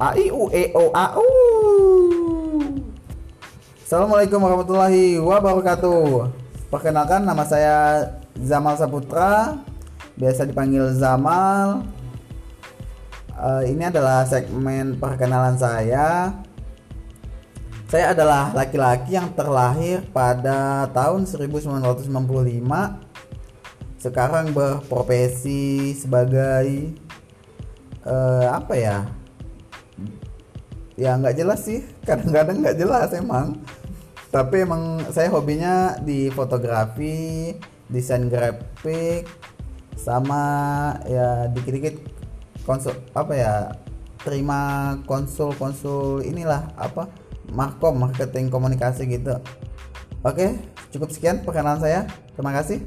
A I U E O A U. Assalamualaikum warahmatullahi wabarakatuh. Perkenalkan nama saya Zamal Saputra, biasa dipanggil Zamal. Uh, ini adalah segmen perkenalan saya. Saya adalah laki-laki yang terlahir pada tahun 1995. Sekarang berprofesi sebagai uh, apa ya? Ya nggak jelas sih. Kadang-kadang nggak jelas emang. Tapi emang saya hobinya di fotografi desain grafik sama ya dikit-dikit konsul apa ya terima konsul-konsul inilah apa markom marketing komunikasi gitu. Oke cukup sekian perkenalan saya. Terima kasih